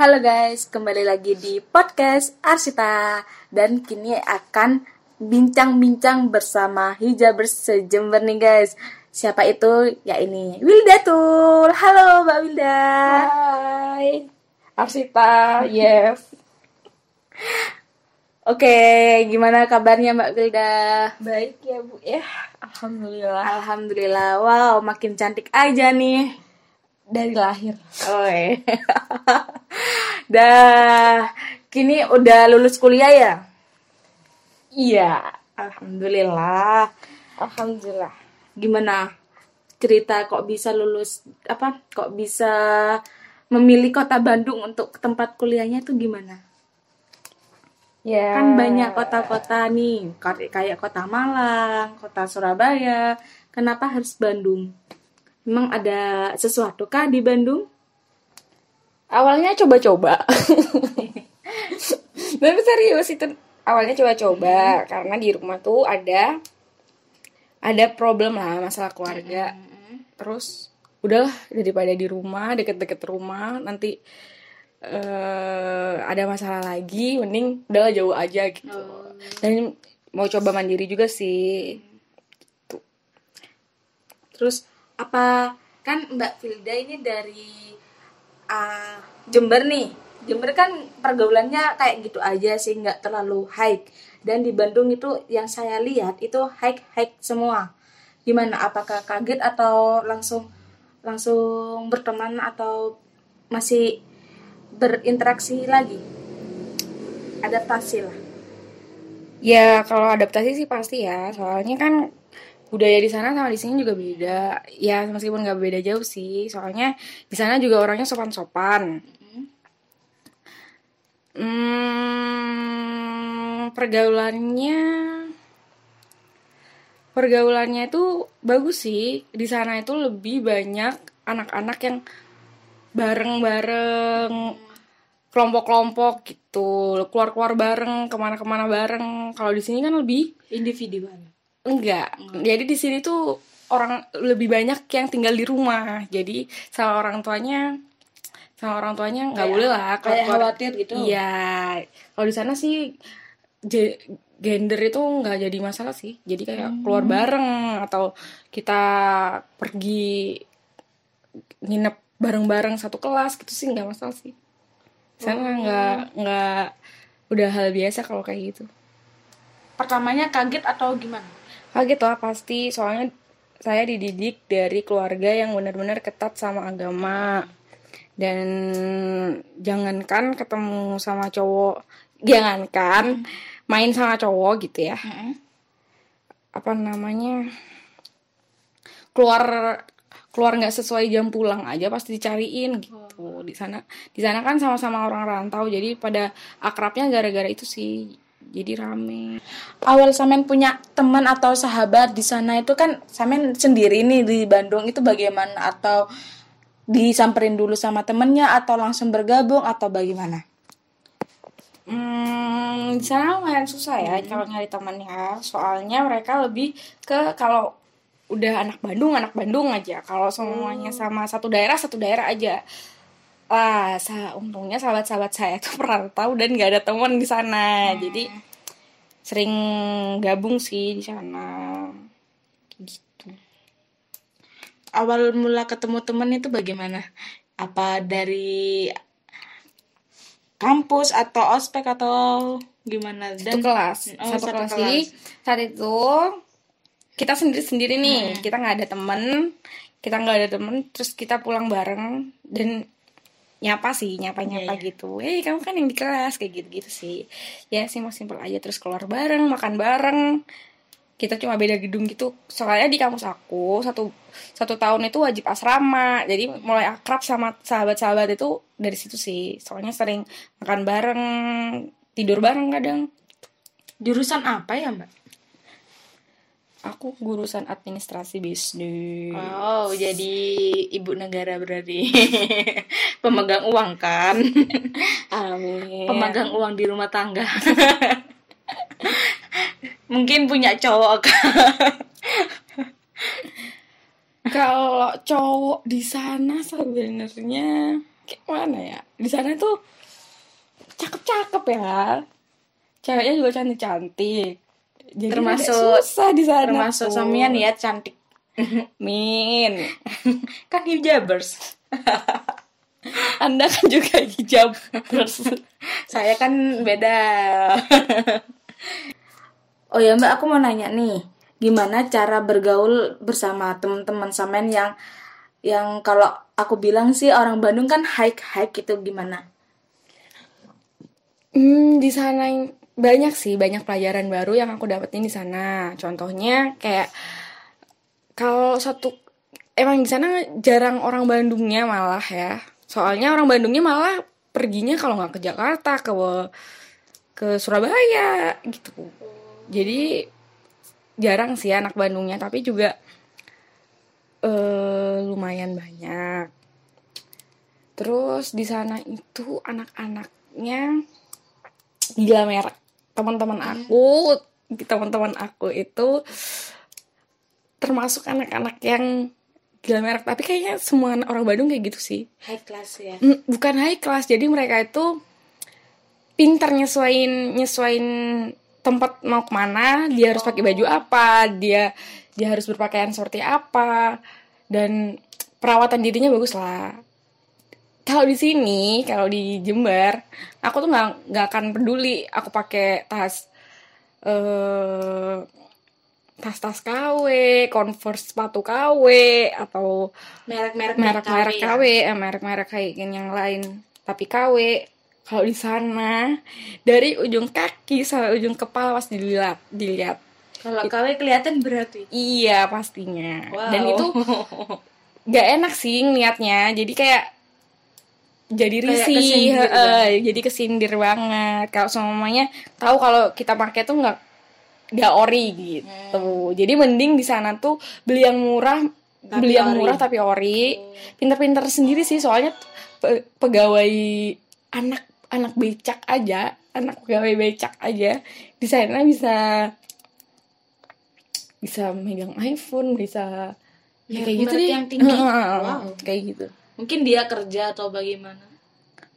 Halo guys, kembali lagi di podcast Arsita dan kini akan bincang-bincang bersama hijabers sejember nih guys. Siapa itu? Ya ini Wilda Tul. Halo Mbak Wilda. Hai, Arsita, Yev. Oke, gimana kabarnya Mbak Wilda? Baik ya Bu ya, Alhamdulillah. Alhamdulillah. Wow, makin cantik aja nih. Dari lahir. Oi. Dah, kini udah lulus kuliah ya? Iya, Alhamdulillah. Alhamdulillah. Gimana cerita kok bisa lulus apa? Kok bisa memilih kota Bandung untuk tempat kuliahnya tuh gimana? Ya. Kan banyak kota-kota nih, kayak kota Malang, kota Surabaya. Kenapa harus Bandung? Emang ada sesuatu kah di Bandung? Awalnya coba-coba. Tapi serius itu awalnya coba-coba karena di rumah tuh ada ada problem lah masalah keluarga. Terus udahlah daripada di rumah deket-deket rumah nanti eh ada masalah lagi mending udahlah jauh aja gitu. Dan mau coba mandiri juga sih. Terus apa kan Mbak Filda ini dari ah, Jember nih. Jember kan pergaulannya kayak gitu aja sih, nggak terlalu high. Dan di Bandung itu yang saya lihat itu high high semua. Gimana? Apakah kaget atau langsung langsung berteman atau masih berinteraksi lagi? Adaptasi lah. Ya kalau adaptasi sih pasti ya, soalnya kan budaya di sana sama di sini juga beda. Ya meskipun nggak beda jauh sih, soalnya di sana juga orangnya sopan-sopan. Hmm, pergaulannya, pergaulannya itu bagus sih. Di sana itu lebih banyak anak-anak yang bareng-bareng kelompok-kelompok gitu keluar-keluar bareng ke mana-kemana bareng kalau di sini kan lebih Individual. Enggak jadi di sini tuh orang lebih banyak yang tinggal di rumah jadi sama orang tuanya sama orang tuanya nggak boleh lah kalau kayak khawatir gitu. iya kalau di sana sih gender itu nggak jadi masalah sih jadi kayak Hmm. keluar bareng atau kita pergi nginep bareng-bareng satu kelas gitu sih nggak masalah sih sana Oh. nggak nggak udah hal biasa kalau kayak gitu Pertamanya kaget atau gimana? Kaget lah pasti. Soalnya saya dididik dari keluarga yang benar-benar ketat sama agama. Dan jangankan ketemu sama cowok jangankan main sama cowok gitu ya. Apa namanya? Keluar keluar nggak sesuai jam pulang aja pasti dicariin gitu. Di sana di sana kan sama-sama orang rantau jadi pada akrabnya gara-gara itu sih jadi rame awal Samen punya teman atau sahabat di sana itu kan Samen sendiri nih di Bandung itu bagaimana atau disamperin dulu sama temennya atau langsung bergabung atau bagaimana? Hmm, di sana lumayan susah ya kalau nyari temannya. Soalnya mereka lebih ke kalau udah anak Bandung, anak Bandung aja. Kalau semuanya sama satu daerah, satu daerah aja. Ah, sa untungnya sahabat-sahabat saya tuh perantau dan gak ada teman di sana. Jadi sering gabung sih di sana. Gitu. Awal mula ketemu temen itu bagaimana? Apa dari kampus atau ospek atau gimana? satu kelas Oh, satu, satu kelas. kelas. jadi saat itu kita sendiri sendiri nih kita nggak ada temen kita nggak ada temen terus kita pulang bareng dan nyapa sih nyapa nyapa Iya, iya. gitu. Eh kamu kan yang di kelas kayak gitu gitu sih. Ya simpel simpel aja terus keluar bareng makan bareng. Kita cuma beda gedung gitu. Soalnya di kampus aku satu satu tahun itu wajib asrama. Jadi mulai akrab sama sahabat-sahabat itu dari situ sih. Soalnya sering makan bareng tidur bareng kadang. Jurusan apa ya Mbak? Aku gurusan administrasi bisnis. Oh, jadi ibu negara berarti. Pemegang uang kan? Amin. Pemegang uang di rumah tangga. Mungkin punya cowok kan? Kalau cowok di sana sebenarnya kayak mana ya di sana tuh cakep-cakep ya ceweknya juga cantik-cantik jadi Termasuk- susah di sana termasuk. Samian ya cantik. Min. Kan hijabers anda kan juga hijab terus saya kan beda. Oh ya mbak aku mau nanya nih. Gimana cara bergaul bersama teman-teman samen yang yang kalau aku bilang sih orang Bandung kan hike hike gitu gimana? Hmm, di sana banyak sih banyak pelajaran baru yang aku dapetin di sana. Contohnya kayak kalau satu emang di sana jarang orang Bandungnya malah ya. Soalnya orang Bandungnya malah perginya kalau nggak ke Jakarta ke ke Surabaya gitu. Jadi jarang sih anak Bandungnya tapi juga eh lumayan banyak. Terus di sana itu anak-anaknya gila merek teman-teman aku teman-teman aku itu termasuk anak-anak yang gila merek. Tapi kayaknya semua orang Bandung kayak gitu sih. High class ya? Mm, bukan high class. Jadi mereka itu pintar nyesuain nyesuain tempat mau ke mana dia harus pakai baju apa dia dia harus berpakaian seperti apa dan perawatan dirinya bagus lah kalau di sini kalau di Jember aku tuh nggak nggak akan peduli aku pakai tas eh tas-tas KW, Converse sepatu KW atau merek-merek merek-merek ya? KW, eh, merek-merek kayak gini yang lain. Tapi KW kalau di sana dari ujung kaki sampai ujung kepala pasti dilihat, dilihat. kalau KW kelihatan berarti Iya pastinya. Wow. Dan itu gak enak sih ngeliatnya. Jadi kayak jadi risih, banget. jadi kesindir banget. Kalau semuanya tahu kalau kita pakai tuh nggak nggak ori gitu. Jadi mending di sana tuh beli yang murah, Tapi beli yang ori. murah tapi ori. Pinter-pinter sendiri sih soalnya pe- pegawai anak anak becak aja, anak pegawai becak aja di sana bisa bisa megang iPhone, bisa ya kayak gitu deh. yang tinggi. Wow. Kayak gitu. Mungkin dia kerja atau bagaimana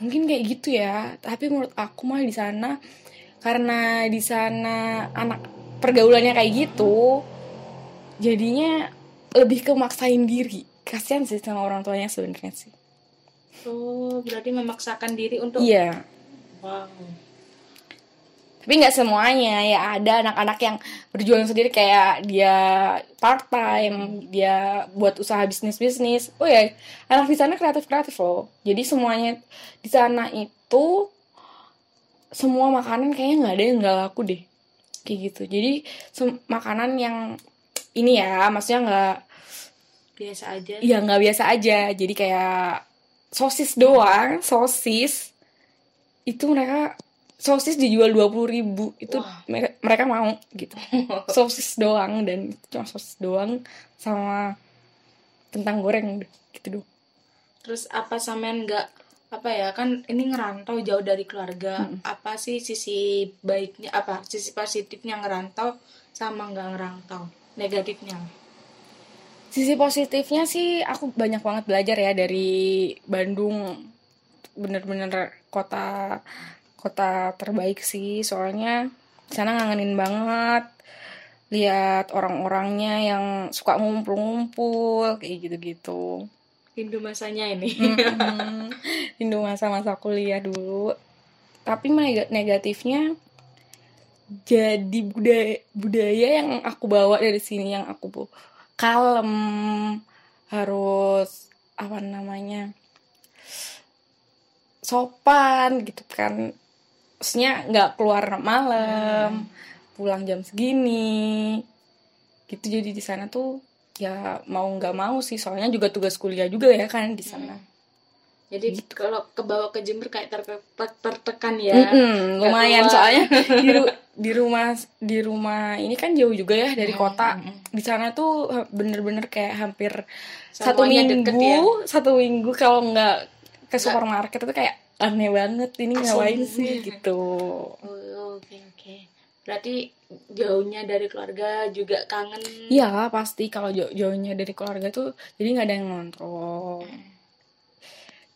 Mungkin kayak gitu ya. Tapi menurut aku mah di sana karena di sana anak pergaulannya kayak gitu, jadinya lebih ke maksain diri. Kasihan sih sama orang tuanya sebenarnya sih. oh berarti memaksakan diri untuk Iya. wow Tapi nggak semuanya ya ada anak-anak yang berjuang sendiri kayak dia part time, dia buat usaha bisnis bisnis. Oh ya, anak di sana kreatif kreatif loh. Jadi semuanya di sana itu semua makanan kayaknya nggak ada yang nggak laku deh, kayak gitu. Jadi makanan yang ini ya, maksudnya nggak biasa aja ya nggak biasa aja. Jadi kayak sosis doang, sosis itu mereka sosis dijual dua puluh ribu. Itu Wah. mereka, mereka mau gitu. Sosis doang dan cuma sosis doang sama kentang goreng gitu doang. Terus apa sampean nggak apa ya kan ini ngerantau jauh dari keluarga. Apa sih sisi baiknya apa sisi positifnya ngerantau sama nggak ngerantau? Negatifnya? Sisi positifnya sih aku banyak banget belajar ya dari Bandung. Bener-bener kota kota terbaik sih. Soalnya di sana ngangenin banget. Lihat orang-orangnya yang suka ngumpul-ngumpul kayak gitu-gitu. Rindu masanya ini. Rindu masa-masa kuliah dulu. Tapi neg- negatifnya jadi budaya budaya yang aku bawa dari sini yang aku bu- kalem. Harus apa namanya sopan gitu kan maksudnya nggak keluar malam pulang jam segini. Gitu jadi di sana tuh ya mau nggak mau sih. Soalnya juga tugas kuliah juga ya kan di sana. Jadi kalau ke bawah ke Jember kayak ter- ter- tertekan ya. Nggak lumayan keluar. soalnya. Di, ru- di rumah di rumah ini kan jauh juga ya dari kota. di sana tuh bener-bener kayak hampir satu Semuanya deket minggu ya? satu minggu kalau nggak ke supermarket itu kayak aneh banget ini ngapain sih gitu. Oh, oke oke. Berarti jauhnya dari keluarga juga kangen. Iya pasti. Kalau jauh jauhnya dari keluarga tuh jadi nggak ada yang ngontrol.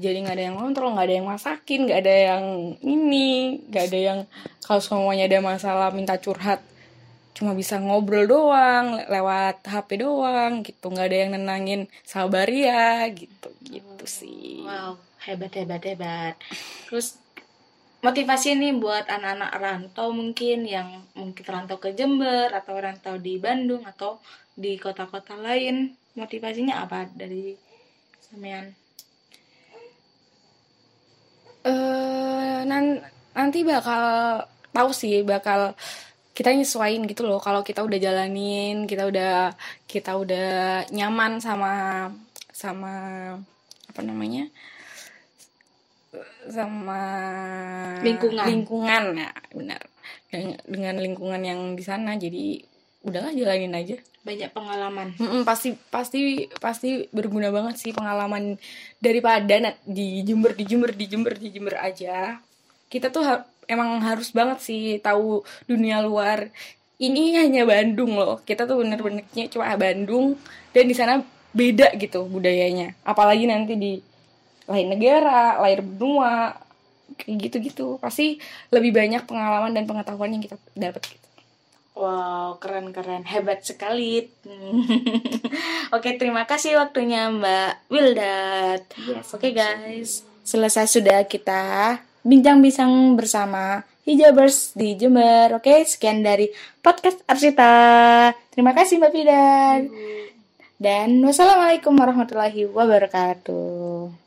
Jadi nggak ada yang kontrol nggak ada yang masakin nggak ada yang ini nggak ada yang kalau semuanya ada masalah minta curhat cuma bisa ngobrol doang le- lewat HP doang gitu. Nggak ada yang nenangin sabar ya gitu gitu sih. Wow, hebat hebat hebat. Terus motivasi nih buat anak-anak rantau mungkin yang mungkin rantau ke Jember atau rantau di Bandung atau di kota-kota lain. Motivasinya apa dari Samian? eh nan nanti bakal tahu sih bakal kita nyesuain gitu loh kalau kita udah jalanin kita udah kita udah nyaman sama sama apa namanya sama Lingkungan. lingkungan ya benar. Dengan, dengan lingkungan yang di sana jadi udahlah jalanin aja. Banyak pengalaman. Mm-mm, pasti pasti pasti berguna banget sih pengalaman daripada di Jember di Jember di Jember di Jember aja. Kita tuh ha- emang harus banget sih tahu dunia luar. Ini hanya Bandung loh. Kita tuh bener-benernya cuma Bandung dan di sana beda gitu budayanya. Apalagi nanti di lain negara lain benua kayak gitu-gitu pasti lebih banyak pengalaman dan pengetahuan yang kita dapat gitu. Wow, keren-keren. Hebat sekali. Oke, terima kasih waktunya Mbak Wildat. Oke guys, selesai sudah kita bincang-bincang bersama hijabers di Jember. Oke, sekian dari podcast Arsita. Terima kasih Mbak Wildat. Dan wassalamualaikum warahmatullahi wabarakatuh.